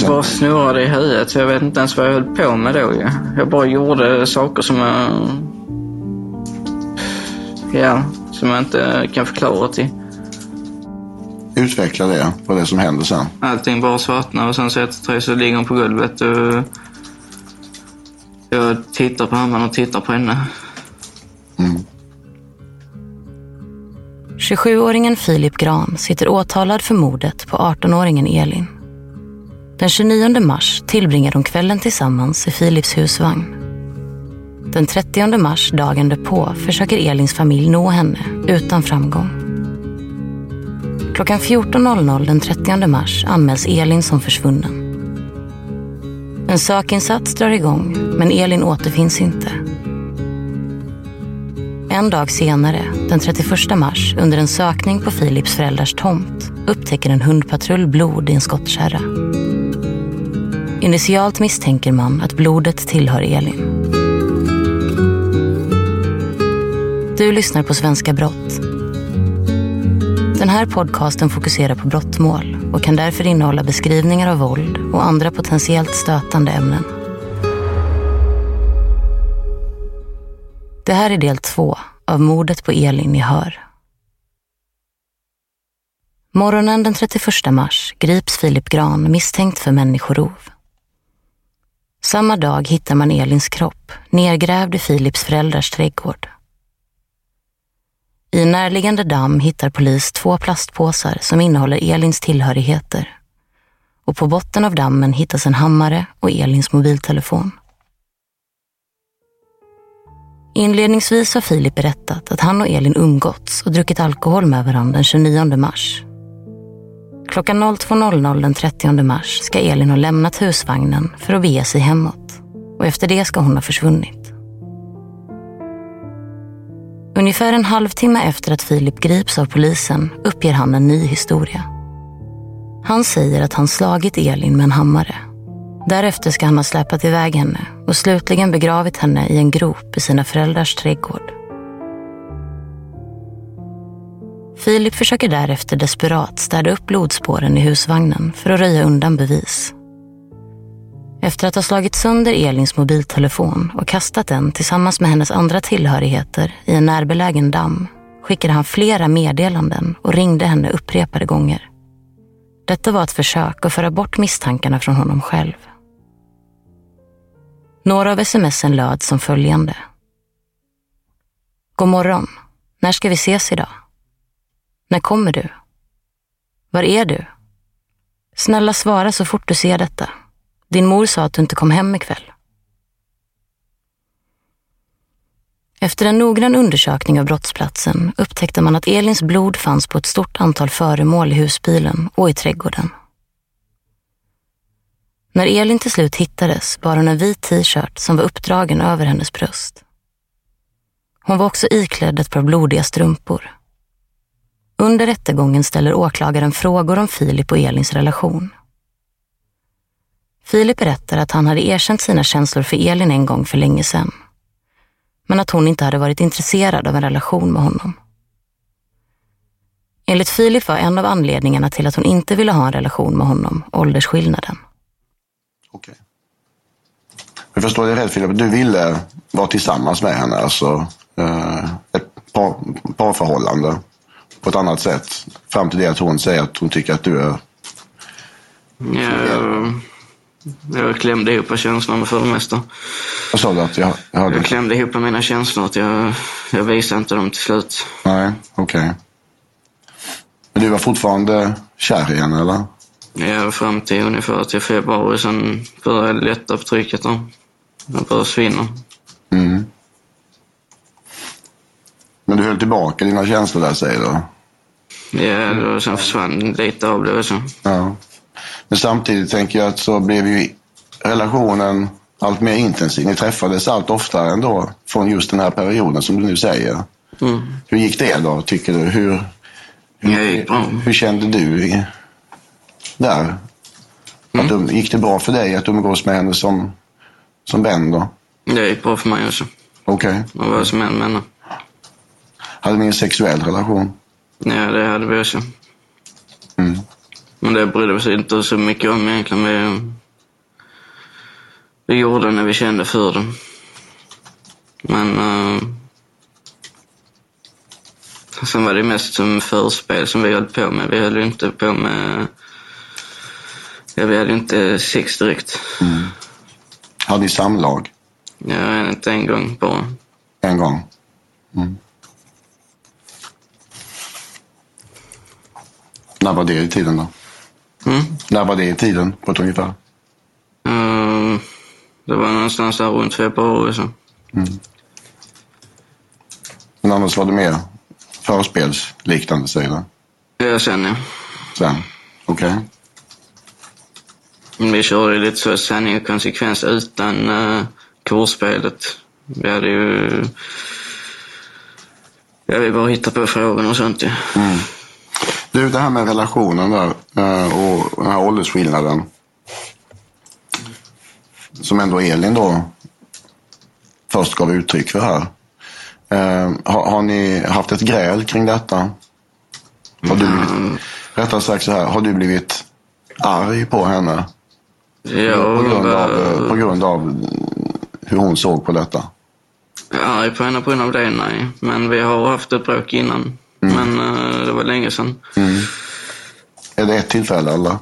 Jag bara snurrade i huvudet så jag vet inte ens vad jag höll på med då ju. Jag bara gjorde saker som jag... Ja, som jag inte kan förklara till. Utveckla det, vad det är som händer sen. Allting bara svartnar och sen så efter tre så ligger hon på golvet och... Jag tittar på mamman och tittar på henne. 27-åringen Filip Gran sitter åtalad för mordet på 18-åringen Elin. Den 29 mars tillbringar de kvällen tillsammans i Filips husvagn. Den 30 mars, dagen därpå, försöker Elins familj nå henne utan framgång. Klockan 14.00 den 30 mars anmäls Elin som försvunnen. En sökinsats drar igång, men Elin återfinns inte. En dag senare, den 31 mars, under en sökning på Philips föräldrars tomt upptäcker en hundpatrull blod i en skottkärra. Initialt misstänker man att blodet tillhör Elin. Du lyssnar på Svenska Brott. Den här podcasten fokuserar på brottmål och kan därför innehålla beskrivningar av våld och andra potentiellt stötande ämnen. Det här är del två av mordet på Elin i Hör. Morgonen den 31 mars grips Filip Gran misstänkt för människorov. Samma dag hittar man Elins kropp nergrävd i Filips föräldrars trädgård. I en närliggande damm hittar polis två plastpåsar som innehåller Elins tillhörigheter. Och på botten av dammen hittas en hammare och Elins mobiltelefon. Inledningsvis har Filip berättat att han och Elin umgåtts och druckit alkohol med varandra den 29 mars. Klockan 02.00 den 30 mars ska Elin ha lämnat husvagnen för att bege sig hemåt. Och efter det ska hon ha försvunnit. Ungefär en halvtimme efter att Filip grips av polisen uppger han en ny historia. Han säger att han slagit Elin med en hammare. Därefter ska han ha släpat iväg henne och slutligen begravit henne i en grop i sina föräldrars trädgård. Filip försöker därefter desperat städa upp blodspåren i husvagnen för att röja undan bevis. Efter att ha slagit sönder Elins mobiltelefon och kastat den tillsammans med hennes andra tillhörigheter i en närbelägen damm skickade han flera meddelanden och ringde henne upprepade gånger. Detta var ett försök att föra bort misstankarna från honom själv. Några av smsen löd som följande. God morgon. När ska vi ses idag? När kommer du? Var är du? Snälla svara så fort du ser detta. Din mor sa att du inte kom hem ikväll. Efter en noggrann undersökning av brottsplatsen upptäckte man att Elins blod fanns på ett stort antal föremål i husbilen och i trädgården. När Elin till slut hittades bar hon en vit t-shirt som var uppdragen över hennes bröst. Hon var också iklädd ett par blodiga strumpor. Under rättegången ställer åklagaren frågor om Filip och Elins relation. Filip berättar att han hade erkänt sina känslor för Elin en gång för länge sedan. Men att hon inte hade varit intresserad av en relation med honom. Enligt Filip var en av anledningarna till att hon inte ville ha en relation med honom åldersskillnaden. Okej. Jag förstår dig rätt Filip, du ville vara tillsammans med henne, alltså eh, ett par, parförhållande på ett annat sätt. Fram till det att hon säger att hon tycker att du är... Jag, jag klämde ihop känslorna för det mesta. Vad sa du? Att jag, jag hörde Jag klämde ihop mina känslor. Att jag, jag visade inte dem till slut. Nej, okej. Men du var fortfarande kär i henne eller? Jag fram till ungefär till februari. Sen började jag lätta på trycket. Jag började svinna. Mm. Men du höll tillbaka dina känslor där säger du? Ja, då, sen försvann lite av det också. Ja. Men samtidigt tänker jag att så blev ju relationen allt mer intensiv. Ni träffades allt oftare ändå från just den här perioden som du nu säger. Mm. Hur gick det då, tycker du? Hur, hur, hur kände du i, där? Att Mm. du, gick det bra för dig att umgås med henne som, som vän då? Det gick bra för mig också. Okej. Jag var som en henne. Hade ni en sexuell relation? Ja, det hade vi också. Mm. Men det brydde vi oss inte så mycket om egentligen. Vi, vi gjorde när vi kände för det. Men... Uh, sen var det mest som förspel som vi höll på med. Vi höll ju inte på med... Ja, vi hade ju inte sex direkt. Hade ni samlag Ja, inte en gång bara. en gång? Mm. När var det i tiden då? Mm. När var det i tiden på ett ungefär? Eh, det var någonstans där runt februari. Så. Men annars var det mer förspelsliknande du? Ja, sen ja. Sen? Okej. Men Vi körde lite så sanning och konsekvens utan uh, kursspelet. Vi hade ju... Ja, vi bara hittade på frågor och sånt ju. Du, det här med relationen där eh, och den här åldersskillnaden. Som ändå Elin då först gav uttryck för här. Eh, har, har ni haft ett gräl kring detta? Har du blivit, rättare sagt så här, har du blivit arg på henne? Ja, på, grund av, eh, på grund av hur hon såg på detta? arg på henne på grund av det, nej. Men vi har haft ett bråk innan. Men eh, det var länge sedan. Är det ett tillfälle eller?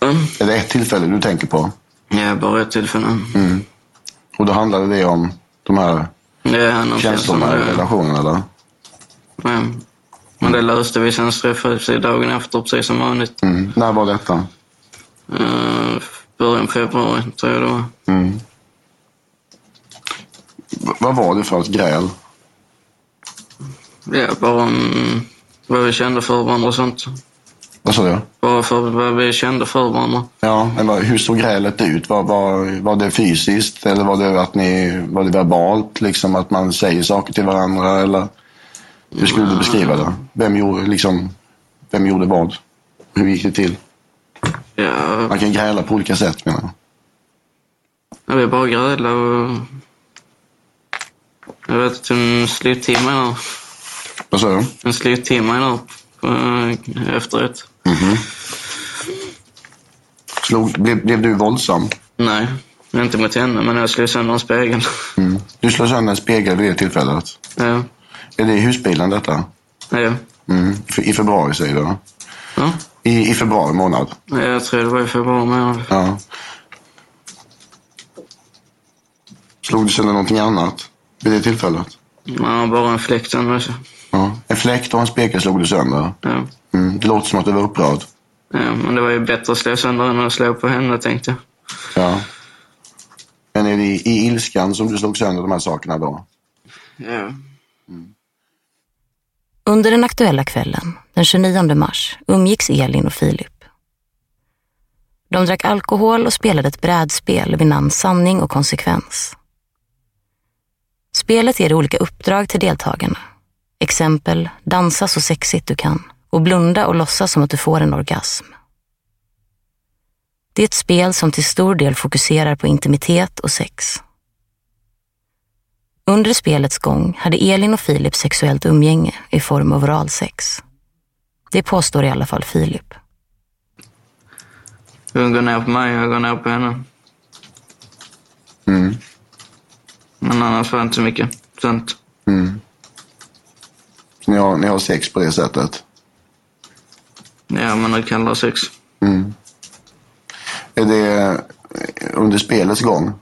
Mm. Är det ett tillfälle du tänker på? Ja, bara ett tillfälle. Och då handlade det om de här känslorna i relationen eller? Ja. Men det löste vi sen träffades vi dagen efter precis som vanligt. Mm. När var detta? Uh, början februari tror jag det var. Mm. Vad var det för ett gräl? Ja, bara om vad vi kände för varandra och sånt. Vad sa du? Bara för vad vi kände för varandra. Ja, men vad, hur såg grälet ut? Var, var, var det fysiskt eller var det, att ni, var det verbalt? Liksom att man säger saker till varandra? Eller hur skulle du beskriva det? Vem gjorde, liksom, vem gjorde vad? Hur gick det till? Ja, Man kan gräla på olika sätt menar jag. jag vill bara gräla och... Jag vet att en sluttimme där. Vad sa du? En sluttimme där uh, efteråt. Slog, blev, blev du våldsam? Nej, inte mot henne, men jag slog sönder en spegel. Mm. Du slog sönder en spegel vid det tillfället. ja, Är det i husbilen detta? ja. Mm. I februari säger du? ja. I, I februari månad? Jag tror det var i februari månad. Ja. Slog du sönder någonting annat vid det tillfället? Ja, bara en fläkt. Ja. En fläkt och en spekel slog du sönder. Ja. Mm. Det låter som att du var upprörd. ja, men det var ju bättre att slå sönder än att slå på henne tänkte jag. Ja. Men är det i, i ilskan som du slog sönder de här sakerna då? Ja. Under den aktuella kvällen, den 29 mars, umgicks Elin och Filip. De drack alkohol och spelade ett brädspel vid namn Sanning och konsekvens. Spelet ger olika uppdrag till deltagarna. Exempel, dansa så sexigt du kan och blunda och låtsas som att du får en orgasm. Det är ett spel som till stor del fokuserar på intimitet och sex. Under spelets gång hade Elin och Filip sexuellt umgänge i form av oralsex. Det påstår i alla fall Filip. Hon går ner på mig och jag går ner på henne. Mm. Men annars var det inte så mycket sånt. Mm. Ni, har, ni har sex på det sättet? Ja, men det kallar sex. Mm. Är det under spelets gång?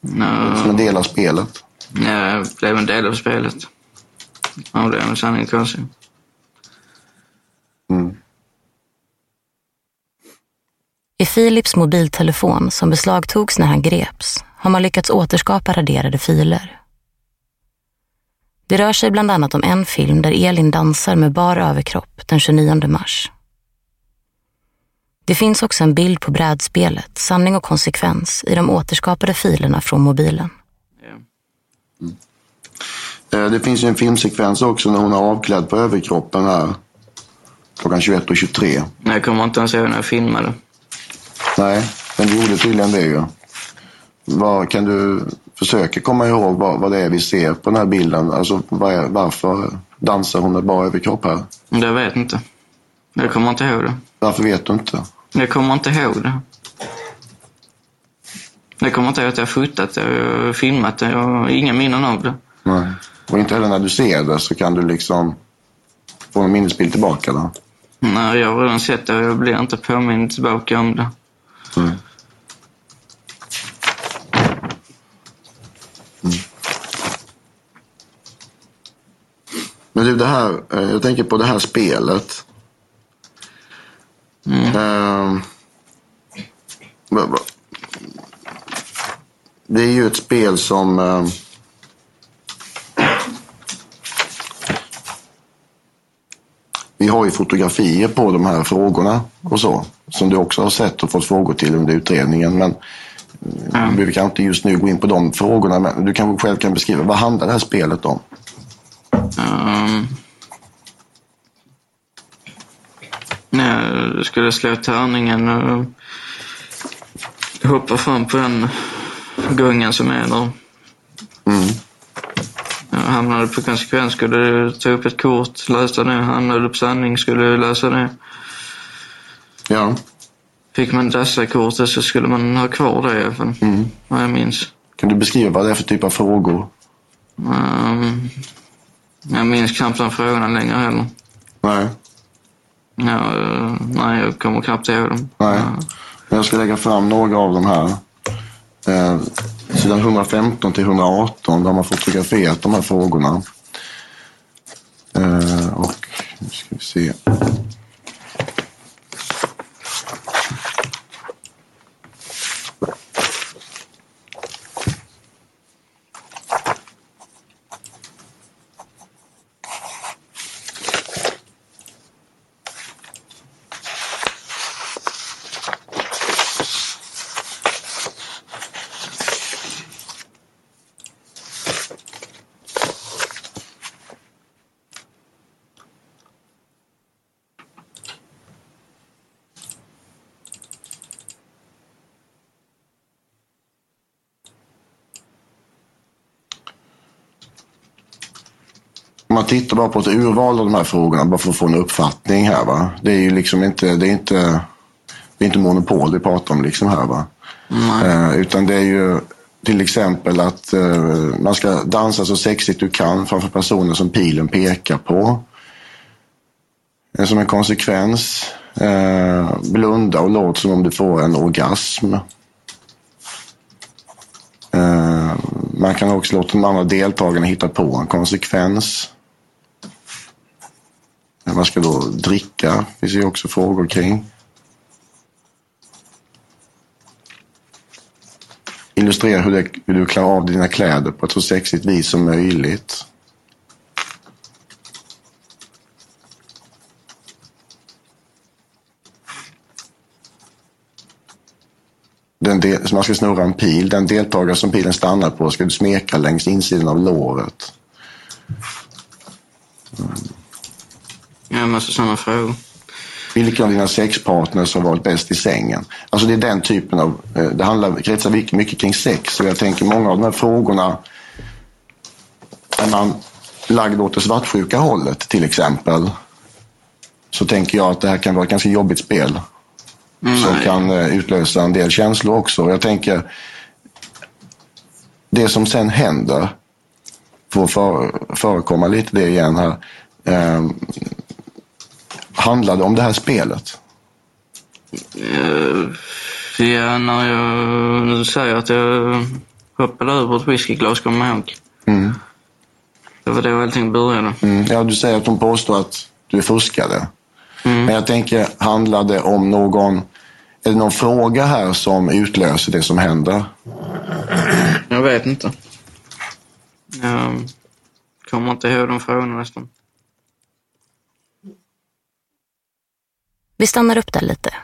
Ja, Som en del av spelet? ja, jag blev en del av spelet. Ja, det är en sanning konstig. Mm. I Philips mobiltelefon som beslagtogs när han greps har man lyckats återskapa raderade filer. Det rör sig bland annat om en film där Elin dansar med bar överkropp den 29 mars. Det finns också en bild på brädspelet Sanning och konsekvens i de återskapade filerna från mobilen. Eh, Det finns ju en filmsekvens också när hon är avklädd på överkroppen här. Klockan 21.23. Men jag kommer inte ens ihåg när jag filmade. Nej, men du gjorde tydligen det ju. Vad, kan du försöka komma ihåg vad, vad det är vi ser på den här bilden? Alltså vad är, varför dansar hon med bara överkropp här? Jag vet inte. Jag kommer inte ihåg det. Varför vet du inte? Jag kommer inte ihåg det. Jag kommer inte ihåg att jag fotat det, jag filmat det, jag har inga minnen av det. Nej. Och inte heller när du ser det så kan du liksom få en minnesbild tillbaka då? Nej, jag har redan sett det och jag blir inte påmind tillbaka om det. Mm. Men du, det här, eh, jag tänker på det här spelet. Va- va- det är ju ett spel som... ehm, vi har ju fotografier på de här frågorna och så. Som du också har sett och fått frågor till under utredningen. Men mm. vi kan inte just nu gå in på de frågorna. Men du kanske själv kan beskriva. Vad handlar det här spelet om? Um, när jag skulle slå tärningen och hoppa fram på den gången som är där. Mm. Jag hamnade på konsekvens, skulle ta upp ett kort, läsa det. Hamnade på sanning, skulle läsa det. Ja. Fick man dessa kortet så skulle man ha kvar det i alla fall. Mm. Vad jag minns. Kan du beskriva vad det är för typ av frågor? Um, jag minns knappt de frågorna längre heller. Nej. Ja, eh, nej, jag kommer knappt ihåg dem. Nej. Men jag ska lägga fram några av de här. Eh, sidan 115 till 118 där man fotograferat de här frågorna. Eh, och nu ska vi se. Man tittar bara på ett urval av de här frågorna bara för att få en uppfattning här. Va? Det är ju liksom inte, det är inte, det är inte monopol vi pratar om liksom här. Va? Eh, utan det är ju till exempel att eh, man ska dansa så sexigt du kan framför personer som pilen pekar på. Eh, Som en konsekvens, eh, blunda och låt som om du får en orgasm. Eh, man kan också låta de andra deltagarna hitta på en konsekvens. Man ska då dricka, finns ju också frågor kring. Illustrera hur, det, hur du klarar av dina kläder på ett så sexigt vis som möjligt. Den del, man ska snurra en pil. Den deltagare som pilen stannar på ska du smeka längs insidan av låret. Ja, massa sådana frågor. Vilken av dina sexpartners har varit bäst i sängen? Alltså det är den typen av, eh, det handlar, kretsar mycket, kring sex. Och jag tänker många av de här frågorna, är man lagd åt det svartsjuka hållet till exempel, så tänker jag att det här kan vara ett ganska jobbigt spel. Som kan eh, utlösa en del känslor också. Jag tänker, det som sen händer, får för, förekomma lite det igen här, eh, handlade om det här spelet? Eh, Ja, när jag säger att jag hoppade över ett whiskyglas, kommer jag ihåg. Mm. Det var då allting började. Mm. Ja, du säger att hon påstår att du fuskade. Men jag tänker, handlar det om någon, är det någon fråga här som utlöser det som händer? Jag vet inte. Jag kommer inte ihåg de frågorna nästan. Vi stannar upp där lite.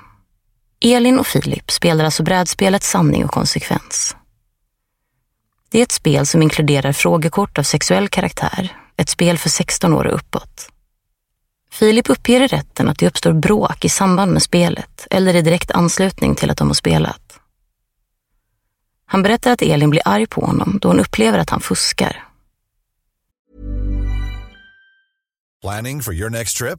Elin och Filip spelar alltså brädspelet Sanning och konsekvens. Det är ett spel som inkluderar frågekort av sexuell karaktär, ett spel för 16 år och uppåt. Filip uppger i rätten att det uppstår bråk i samband med spelet eller i direkt anslutning till att de har spelat. Han berättar att Elin blir arg på honom då hon upplever att han fuskar. Planning for your next trip?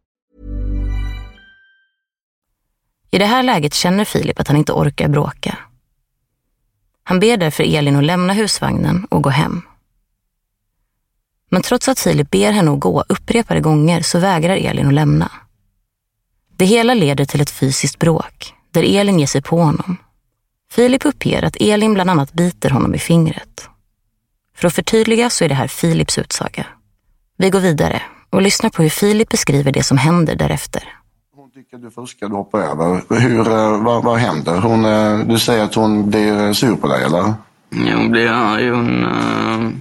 I det här läget känner Filip att han inte orkar bråka. Han ber därför Elin att lämna husvagnen och gå hem. Men trots att Filip ber henne att gå upprepade gånger så vägrar Elin att lämna. Det hela leder till ett fysiskt bråk, där Elin ger sig på honom. Filip uppger att Elin bland annat biter honom i fingret. För att förtydliga så är det här Filips utsaga. Vi går vidare och lyssnar på hur Filip beskriver det som händer därefter. Hon tycker du fuskar, du hoppar över. Hur, eh, vad, vad händer? Hon, eh, du säger att hon blir sur på dig, eller? Ja, Hon blir arg. Hon uh,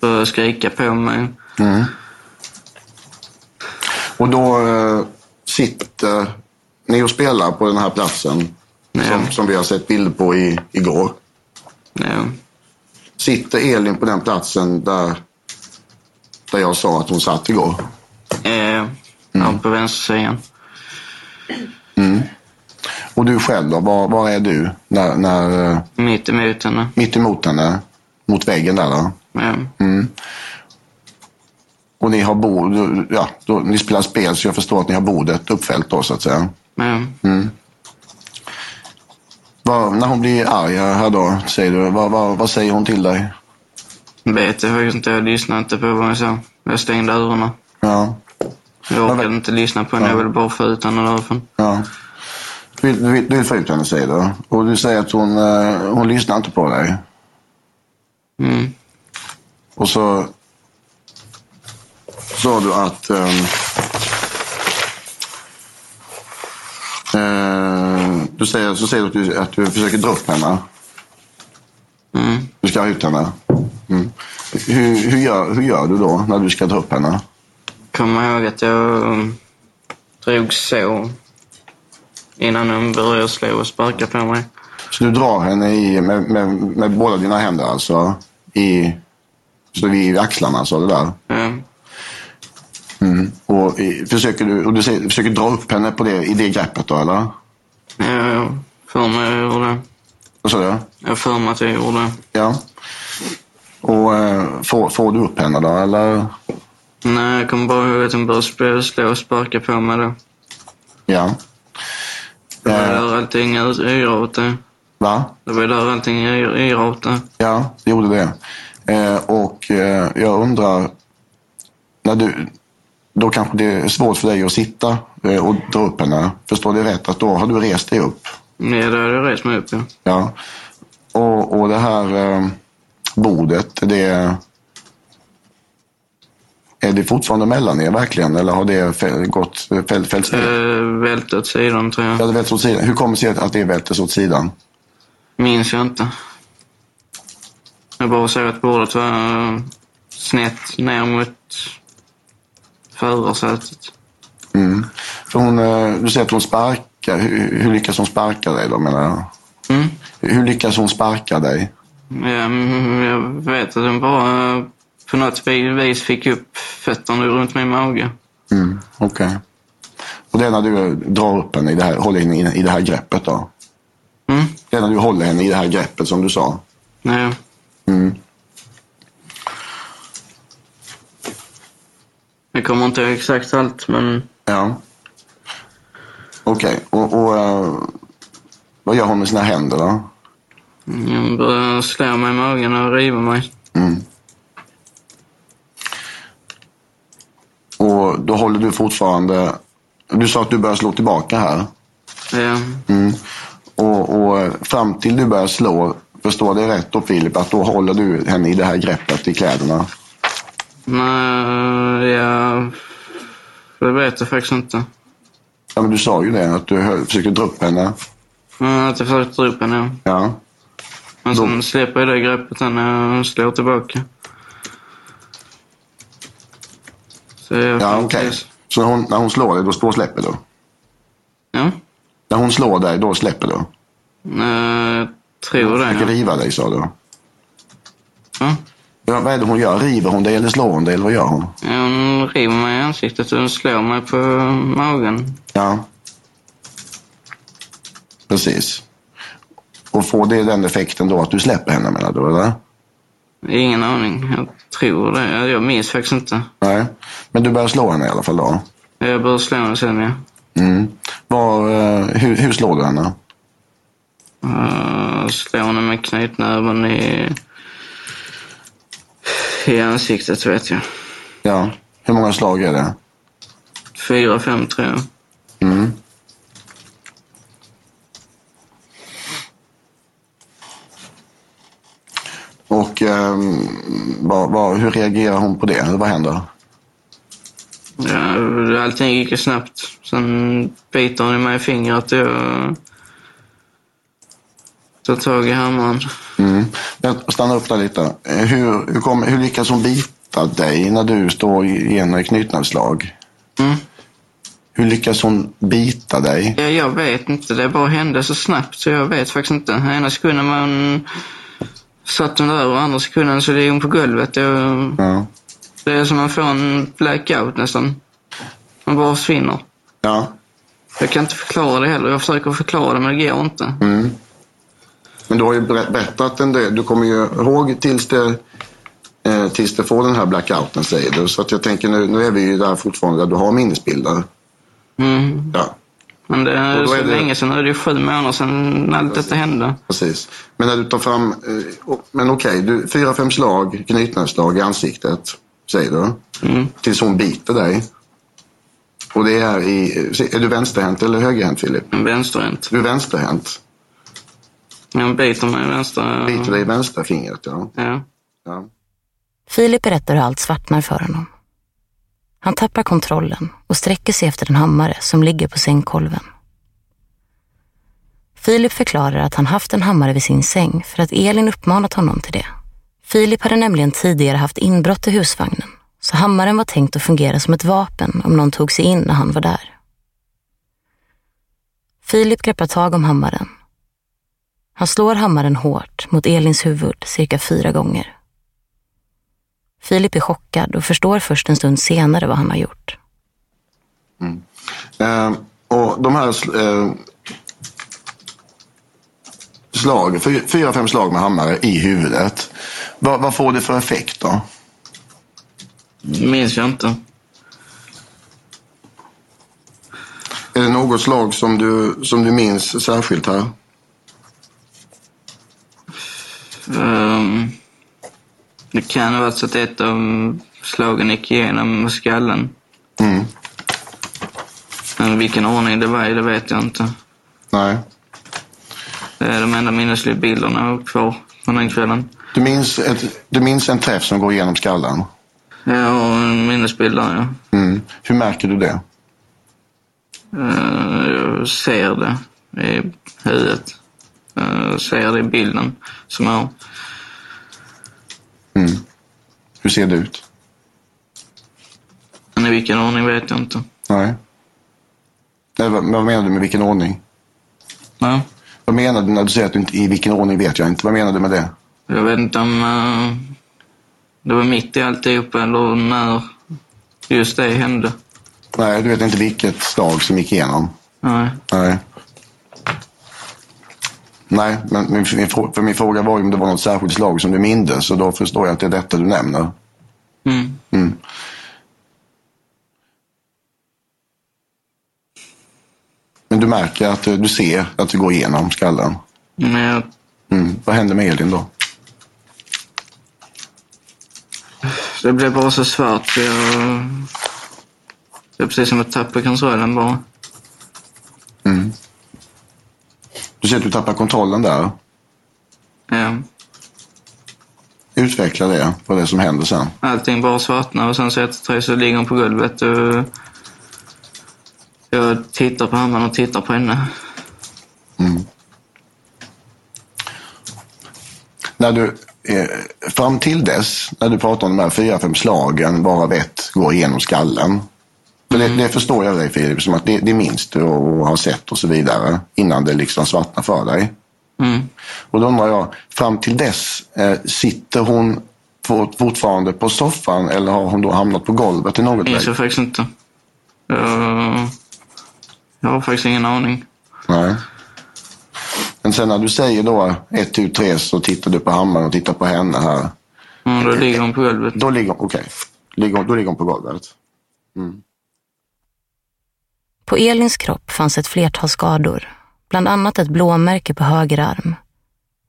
börjar skrika på mig. Mm. Och då eh, sitter ni och spelar på den här platsen som, som vi har sett bilder på i, igår. Ja. Sitter Elin på den platsen där, där jag sa att hon satt igår? Eh, ja, på vänstersidan. Mm. Och du själv då? Var, var är du? När, när, eh, Mitt emot henne. mitt emot henne? Mot väggen där då? Ja. Mm. Och ni har bord, ja, då, ni spelar spel så jag förstår att ni har bordet uppfällt då så att säga. Ja. Mm. Vad, när hon blir arg här då, säger du, vad, vad, vad säger hon till dig? Vet jag faktiskt inte. Jag lyssnade inte på vad jag sa. Jag stängde öronen. Ja. Jag orkade inte lyssna på henne. Jag ville bara få ut henne därifrån. ja. Du, vill, du, du få ut henne, säger du. Och du säger att hon, eh, hon lyssnar inte på dig. Mm. Och så sa du att... ehm, eh, du säger, så säger du att du, att du försöker dra upp henne. Mm. Du ska ha ut henne. Mm. Hur, hur, gör, hur gör du då när du ska dra upp henne? Kommer ihåg att jag um, drog så innan hon började slå och sparka på mig. Så du drar henne i, med, med, med båda dina händer alltså? I, så vid axlarna, så det där? Ja. Mm. Och, i, försöker du, och du säger, försöker dra upp henne på det, i det greppet då, eller? Ja, jag för mig jag gjorde det. Vad sa du? Jag för mig att jag gjorde det. Ja. Och eh, får, får du upp henne då, eller? Nej, jag kommer bara ihåg att hon började slå och sparka på mig då. Ja. Det var Eh, där allting yrade åt det. va? Det var där allting yrade åt det. Ja, det gjorde det. Eh, och eh, jag undrar, när du, då kanske det är svårt för dig att sitta eh, och dra upp henne. Förstår du rätt? Att då har du rest dig upp. Ja, då hade jag rest mig upp, ja. Ja. Och, och det här eh, bordet, det är det fortfarande mellan er verkligen? Eller har det gått, fäll, fällts ner? Eh, välte åt sidan, tror jag. Ja, det välts åt sidan. Hur kommer det sig att- det vältes åt sidan? Minns jag inte. Jag bara såg att bordet var snett ner mot förarsätet. Mm. För hon, eh, du säger att hon sparkar. Hur, hur lyckas hon sparka dig då menar jag? Mm. Hur lyckas hon sparka dig? Ja, mm, jag vet att den bara på något vis fick upp fötterna runt min mage. Mm, Okej. Och det är när du drar upp henne i det här, håller henne i, det här greppet då? Mm. Det är när du håller henne i det här greppet som du sa? Ja. Mm. Jag kommer inte ihåg exakt allt, men Ja. Okej, och, och eh, vad gör hon med sina händer då? jag började slå mig i magen och riva mig. Mm. Och då håller du fortfarande... Du sa att du börjar slå tillbaka här. Ja. Mm. Och, och fram till du börjar slå, förstår det rätt då Filip, att då håller du henne i det här greppet i kläderna? Nej, jag... Det vet jag faktiskt inte. Ja, men du sa ju det, att du försökte dra upp henne. Men att jag försökte dra upp henne, ja. Ja. Men sen släpper jag det greppet när jag slår tillbaka. Så jag Ja, okej. Så när hon, när hon slår dig, då, då släpper du? Ja. När hon slår dig, då släpper du? Jag tror det, Försöker ja. riva dig, sa du? Ja. Ja, vad är det hon gör? River hon dig eller slår hon dig, eller vad gör hon? Ja, Hon river mig i ansiktet och slår mig på magen. Ja. Precis. Och får det den effekten då att du släpper henne menar du, eller? Ingen aning. Jag tror det. Jag minns faktiskt inte. Nej. Men du börjar slå henne i alla fall då? Jag började slå henne sen, ja. Mm. Var, eh, hur, hur slår du henne? Uh, slår henne med knytnäven i, i ansiktet, vet jag. Ja. Hur många slag är det? Fyra, fem, tror jag. Mm. Och ehm, vad, vad, hur reagerar hon på det? Vad händer? Ja, allting gick ju snabbt. Sen biter hon i mig i fingret och jag tar tag i hammaren. Mm. Jag stannar upp där lite. Hur, hur, kom, hur lyckas hon bita dig när du står i en knytnävsslag? Mm. Hur lyckas hon bita dig? Ja, jag vet inte. Det bara hände så snabbt så jag vet faktiskt inte. Ena sekunden var hon... satt hon där och andra sekunden så låg hon på golvet. Och Ja. det är som att man får en blackout nästan. Man bara försvinner. Ja. Jag kan inte förklara det heller. Jag försöker förklara det men det går inte. Mm. Men du har ju ber- berättat en del. Du kommer ju ihåg tills det, eh, tills det får den här blackouten säger du. Så att jag tänker nu, nu är vi ju där fortfarande där du har minnesbilder. Mm. Ja. Men det är så är det- länge sedan, nu är det ju sju månader sedan allt detta hände. Precis. Men när du tar fram, eh, men okej, du, fyra, fem slag, knytnävsslag i ansiktet, säger du. Mm. Tills hon biter dig. Och det är i, är du vänsterhänt eller högerhänt Filip? Vänsterhänt. Du är vänsterhänt. Jag biter mig i vänster... Biter dig i vänsterfingret, ja. Ja. ja. Filip berättar hur allt svartnar för honom. Han tappar kontrollen och sträcker sig efter en hammare som ligger på sängkolven. Filip förklarar att han haft en hammare vid sin säng för att Elin uppmanat honom till det. Filip hade nämligen tidigare haft inbrott i husvagnen, så hammaren var tänkt att fungera som ett vapen om någon tog sig in när han var där. Filip greppar tag om hammaren. Han slår hammaren hårt mot Elins huvud cirka fyra gånger. Filip är chockad och förstår först en stund senare vad han har gjort. Eh, och de här eh, slag, fy- fyra, fem slag med hammare i huvudet. Vad, vad får det för effekt då? minns jag inte. Är det något slag som du, som du minns särskilt här? Ehm, det kan ha varit så att ett av slagen gick igenom skallen. Mm. Men vilken ordning det var i, det vet jag inte. Nej. Det är de enda minnesliga bilderna jag har kvar från den kvällen. Du minns, ett, du minns en träff som går igenom skallen? Jag har en minnesbild där, ja. Mm. Hur märker du det? Eh, Jag ser det i huvudet. Eh, Jag ser det i bilden som jag har. Mm. Hur ser det ut? Men i vilken ordning vet jag inte. Nej. Nej vad, vad menar du med vilken ordning? Ja. Vad menar du när du säger att du inte, i vilken ordning vet jag inte? Vad menar du med det? Jag vet inte om eh, det var mitt i alltihopa eller när just det hände. Nej, du vet inte vilket slag som gick igenom? Nej. Nej. Nej, men min, min, för min fråga var ju om det var något särskilt slag som du mindes och då förstår jag att det är detta du nämner. Mm. Mm. Men du märker att eh, du ser att det går igenom skallen. Jag, Mm. Vad händer med Elin då? det blev bara så svart. så Jag, det är precis som att tappa kontrollen bara. Mm. Du ser att du tappar kontrollen där. Ja. Utveckla det, vad det som händer sen. Allting bara svartnar och sen så tre så ligger hon på golvet. Och jag tittar på hammaren och tittar på henne. Mm. När du, eh, fram till dess, när du pratar om de här fyra, fem slagen, varav ett går igenom skallen. För det, det förstår jag dig Filip, som att det, det minns du och har sett och så vidare. Innan det liksom svartnar för dig. Mm. Och då undrar jag, fram till dess, eh, sitter hon fort- fortfarande på soffan eller har hon då hamnat på golvet i något läge? jag faktiskt inte. Jag, jag har faktiskt ingen aning. Nej. Men sen när du säger då ett, tu, tre så tittar du på hammaren och tittar på henne här. Mm, då ligger hon på golvet. Då ligger hon, okej. Ligger Då ligger hon på golvet. Mm. På Elins kropp fanns ett flertal skador, bland annat ett blåmärke på höger arm,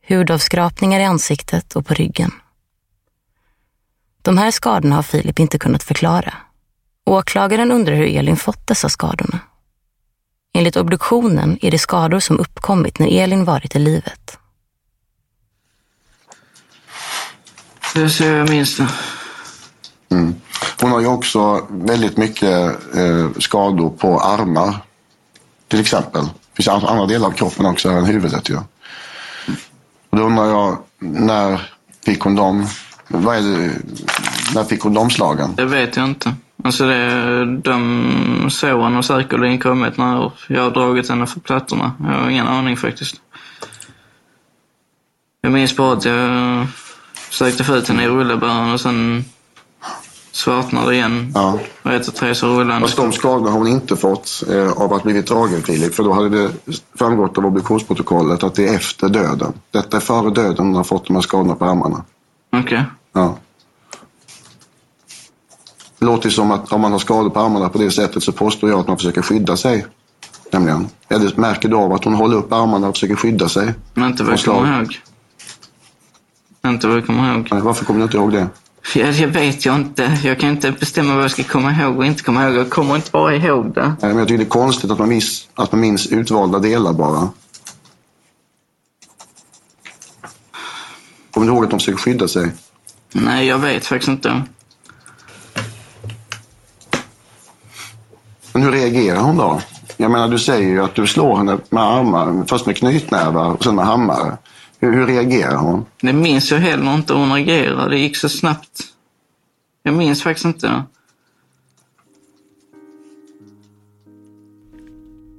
hudavskrapningar i ansiktet och på ryggen. De här skadorna har Filip inte kunnat förklara. Åklagaren undrar hur Elin fått dessa skadorna. Enligt obduktionen är det skador som uppkommit när Elin varit i livet. Det är så jag minns det. Mm. Hon har ju också väldigt mycket eh, skador på armar. Till exempel. Det finns andra delar av kroppen också än huvudet ju. Och då undrar jag, när fick hon dem? Vad är det, när fick hon de slagen? Det vet jag inte. Alltså det, de såren har säkerligen kommit när jag har dragit henne för plattorna. Jag har ingen aning faktiskt. Jag minns bara att jag försökte få ut henne i rullebären och sen svartnade det igen. Ja. Och ett och tre så rullade hon. Fast de skadorna har hon inte fått eh, av att blivit dragen Filip. För då hade det framgått av obduktionsprotokollet att det är efter döden. Detta är före döden hon har fått de här skadorna på armarna. Okej. Ja. Det låter som att om man har skador på armarna på det sättet så påstår jag att man försöker skydda sig. Nämligen. Eller märker du av att hon håller upp armarna och försöker skydda sig? Men inte vad jag kommer ihåg. Inte vad jag kommer ihåg. Nej, Varför kommer du inte ihåg det? Ja, det vet jag inte. Jag kan inte bestämma vad jag ska komma ihåg och inte komma ihåg. Jag kommer inte bara ihåg det. Nej, men jag tycker det är konstigt att man, minns, att man minns utvalda delar bara. Kommer du ihåg att de försöker skydda sig? Nej, jag vet faktiskt inte. Men hur reagerar hon då? Jag menar, du säger ju att du slår henne med armar, först med knytnävar och sen med hammare. Hur, hur reagerar hon? Det minns jag heller inte hur hon reagerade. Det gick så snabbt. Jag minns faktiskt inte.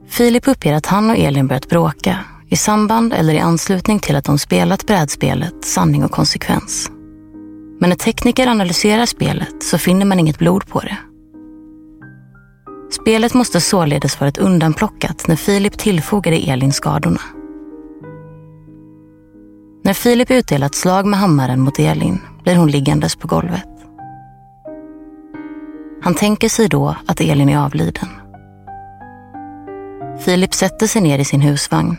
Filip uppger att han och Elin börjat bråka i samband eller i anslutning till att de spelat brädspelet Sanning och konsekvens. Men när tekniker analyserar spelet så finner man inget blod på det. Spelet måste således varit undanplockat när Filip tillfogade Elin skadorna. När Filip utdelat slag med hammaren mot Elin blir hon liggandes på golvet. Han tänker sig då att Elin är avliden. Filip sätter sig ner i sin husvagn.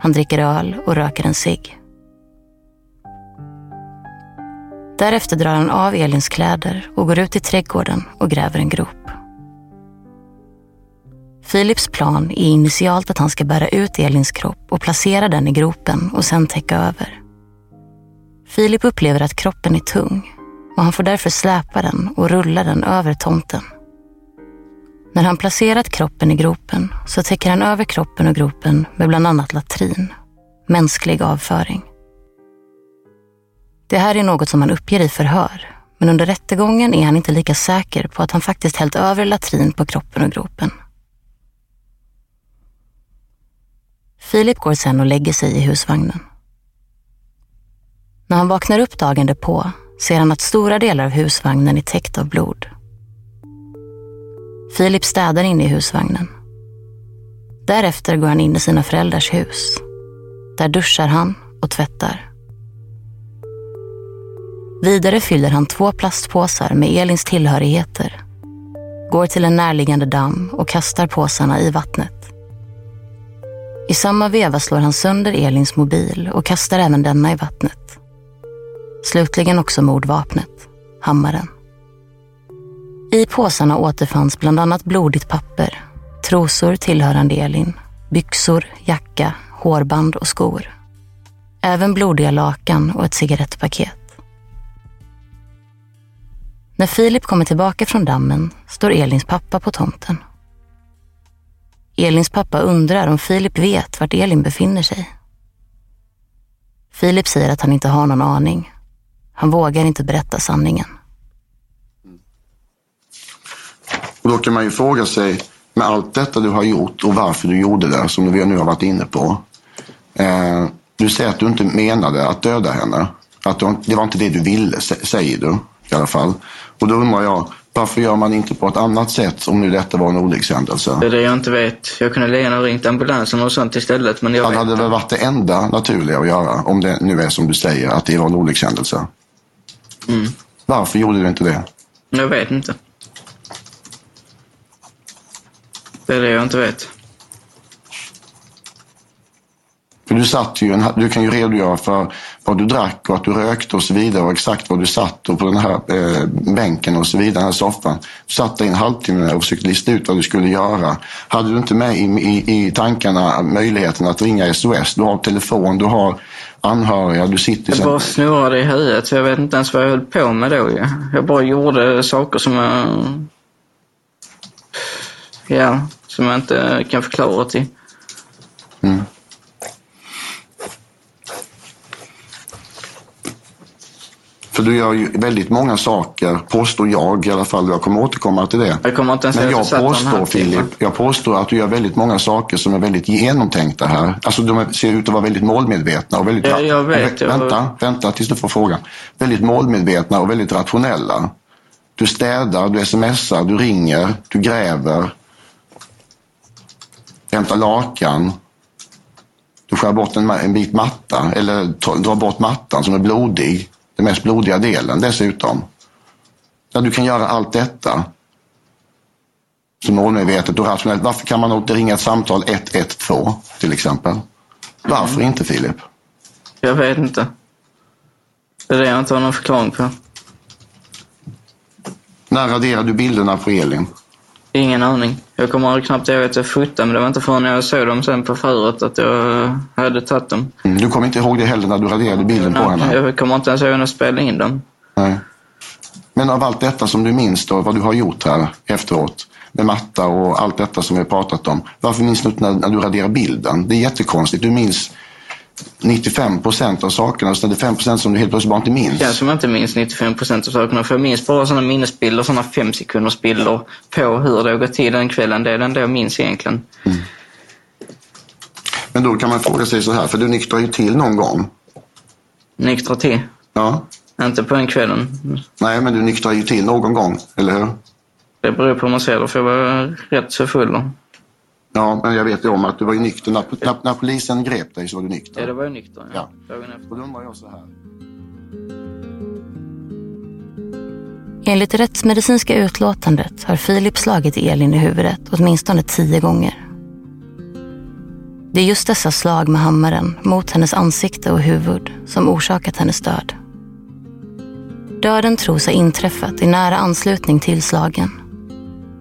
Han dricker öl och röker en cigg. Därefter drar han av Elins kläder och går ut i trädgården och gräver en grop. Philips plan är initialt att han ska bära ut Elins kropp och placera den i gropen och sen täcka över. Filip upplever att kroppen är tung och han får därför släpa den och rulla den över tomten. När han placerat kroppen i gropen så täcker han över kroppen och gropen med bland annat latrin, mänsklig avföring. Det här är något som han uppger i förhör, men under rättegången är han inte lika säker på att han faktiskt hällt över latrin på kroppen och gropen. Filip går sen och lägger sig i husvagnen. När han vaknar upp dagen därpå ser han att stora delar av husvagnen är täckt av blod. Filip städar inne i husvagnen. Därefter går han in i sina föräldrars hus. Där duschar han och tvättar. Vidare fyller han två plastpåsar med Elins tillhörigheter, går till en närliggande damm och kastar påsarna i vattnet. I samma veva slår han sönder Elins mobil och kastar även denna i vattnet. Slutligen också mordvapnet, hammaren. I påsarna återfanns bland annat blodigt papper, trosor tillhörande Elin, byxor, jacka, hårband och skor. Även blodiga lakan och ett cigarettpaket. När Filip kommer tillbaka från dammen står Elins pappa på tomten. Elins pappa undrar om Filip vet vart Elin befinner sig. Filip säger att han inte har någon aning. Han vågar inte berätta sanningen. Och då kan man ju fråga sig, med allt detta du har gjort och varför du gjorde det, som vi nu har varit inne på. Eh, du säger att du inte menade att döda henne. Att du, det var inte det du ville, säger du i alla fall. Och då undrar jag, varför gör man inte på ett annat sätt om nu detta var en olyckshändelse? Det är det jag inte vet. Jag kunde lika gärna ringt ambulansen och sånt istället, men jag vet hade väl varit det enda naturliga att göra, om det nu är som du säger, att det var en olyckshändelse. Mm. Varför gjorde du inte det? Jag vet inte. Det är det jag inte vet. För du satt ju, en, du kan ju redogöra för vad du drack och att du rökte och så vidare och exakt var du satt och på den här eh, bänken och så vidare, den här soffan. Du satt där i en halvtimme och försökte lista ut vad du skulle göra. Hade du inte med i, i, i tankarna möjligheten att ringa SOS? Du har telefon, du har anhöriga, du sitter... Jag bara snurrade i huvudet, så jag vet inte ens vad jag höll på med då. Ja. Jag bara gjorde saker som jag... Ja, som jag inte kan förklara till. Mm. För du gör ju väldigt många saker, påstår jag i alla fall. Jag kommer återkomma till det. Jag kommer inte ens Men jag påstår. Filip, jag påstår att du gör väldigt många saker som är väldigt genomtänkta här. Alltså de ser ut att vara väldigt målmedvetna och väldigt... Ja, jag vet, jag- Vänta, vänta tills du får frågan. Väldigt målmedvetna och väldigt rationella. Du städar, du smsar, du ringer, du gräver. Hämtar lakan. Du skär bort en, bit matta, eller drar bort mattan som är blodig. Den mest blodiga delen dessutom. Ja, du kan göra allt detta. Så målmedvetet och rationellt. Varför kan man inte ringa ett samtal 112 till exempel? Varför inte Filip? Jag vet inte. Det är det jag inte har någon förklaring på. När raderade du bilderna på Elin? Ingen aning. Jag kommer knappt ihåg att jag fotade, men det var inte förrän jag såg dem sen på förret att jag hade tagit dem. Mm, du kommer inte ihåg det heller när du raderade bilden på henne? Jag kommer inte ens ihåg när jag spelade in dem. Nej. Men av allt detta som du minns då, vad du har gjort här efteråt, med matta och allt detta som vi har pratat om. Varför minns du inte när, när du raderar bilden? Det är jättekonstigt. Du minns 95 procent av sakerna och sen är det 5 procent som du helt plötsligt bara inte minns. Det känns som jag inte minns 95 procent av sakerna. För jag minns bara sådana minnesbilder, sådana fem sekunders bilder på hur det har gått till den kvällen. Det är den jag minns egentligen. Mm. Men då kan man fråga sig så här, för du nyktrar ju till någon gång. Nyktra till? Ja. Inte på den kvällen. Nej, men du nyktrar ju till någon gång, eller hur? Det beror på hur man ser det, för jag var rätt så full då. Ja, men jag vet ju om att du var ju nykter. När, när, när polisen grep dig så var du nykter. Ja, det var jag nykter. Ja. ja. Och då undrar jag så här. Enligt det rättsmedicinska utlåtandet har Filip slagit Elin i huvudet åtminstone tio gånger. Det är just dessa slag med hammaren mot hennes ansikte och huvud som orsakat hennes död. Döden tros ha inträffat i nära anslutning till slagen.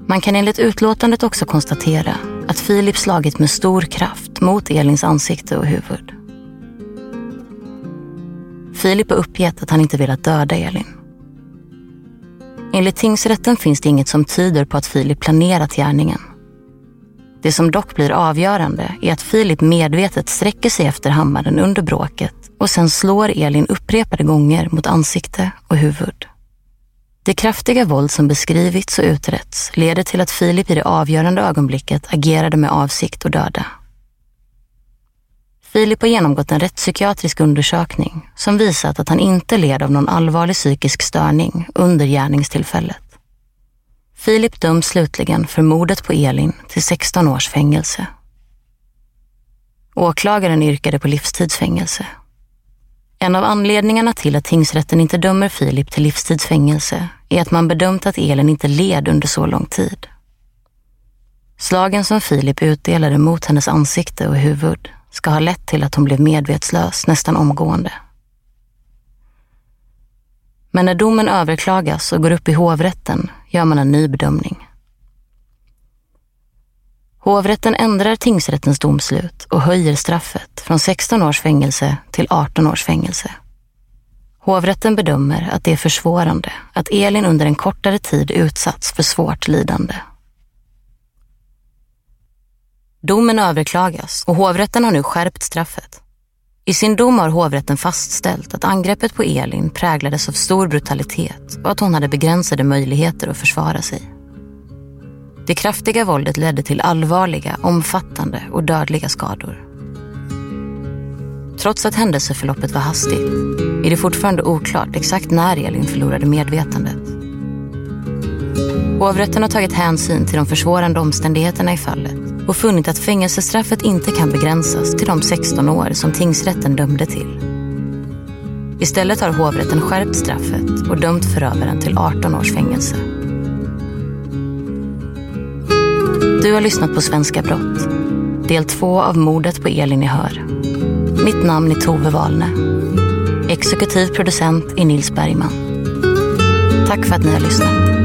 Man kan enligt utlåtandet också konstatera att Filip slagit med stor kraft mot Elins ansikte och huvud. Filip har uppgett att han inte velat döda Elin. Enligt tingsrätten finns det inget som tyder på att Filip planerat gärningen. Det som dock blir avgörande är att Filip medvetet sträcker sig efter hammaren under bråket och sen slår Elin upprepade gånger mot ansikte och huvud. Det kraftiga våld som beskrivits och utretts leder till att Filip i det avgörande ögonblicket agerade med avsikt att döda. Filip har genomgått en rättspsykiatrisk undersökning som visat att han inte led av någon allvarlig psykisk störning under gärningstillfället. Filip döms slutligen för mordet på Elin till 16 års fängelse. Åklagaren yrkade på livstidsfängelse en av anledningarna till att tingsrätten inte dömer Filip till livstidsfängelse är att man bedömt att Elin inte led under så lång tid. Slagen som Filip utdelade mot hennes ansikte och huvud ska ha lett till att hon blev medvetslös nästan omgående. Men när domen överklagas och går upp i hovrätten gör man en ny bedömning. Hovrätten ändrar tingsrättens domslut och höjer straffet från 16 års fängelse till 18 års fängelse. Hovrätten bedömer att det är försvårande att Elin under en kortare tid utsatts för svårt lidande. Domen överklagas och hovrätten har nu skärpt straffet. I sin dom har hovrätten fastställt att angreppet på Elin präglades av stor brutalitet och att hon hade begränsade möjligheter att försvara sig. Det kraftiga våldet ledde till allvarliga, omfattande och dödliga skador. Trots att händelseförloppet var hastigt är det fortfarande oklart exakt när Elin förlorade medvetandet. Hovrätten har tagit hänsyn till de försvårande omständigheterna i fallet och funnit att fängelsestraffet inte kan begränsas till de 16 år som tingsrätten dömde till. Istället har hovrätten skärpt straffet och dömt förövaren till 18 års fängelse. Du har lyssnat på Svenska brott. Del två av mordet på Elin i Hör. Mitt namn är Tove Wahlne. Exekutiv producent är Nils Bergman. Tack för att ni har lyssnat.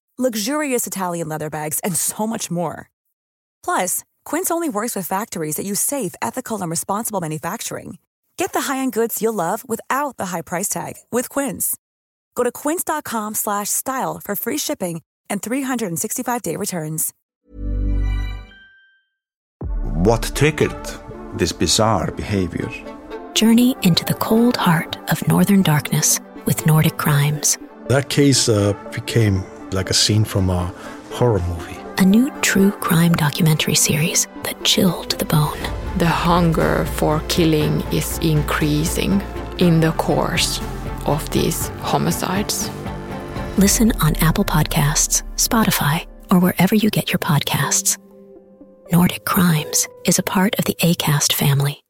luxurious Italian leather bags, and so much more. Plus, Quince only works with factories that use safe, ethical, and responsible manufacturing. Get the high-end goods you'll love without the high price tag with Quince. Go to quince.com slash style for free shipping and 365-day returns. What triggered this bizarre behavior? Journey into the cold heart of northern darkness with Nordic crimes. That case uh, became like a scene from a horror movie. A new true crime documentary series that chilled the bone. The hunger for killing is increasing in the course of these homicides. Listen on Apple Podcasts, Spotify, or wherever you get your podcasts. Nordic Crimes is a part of the ACAST family.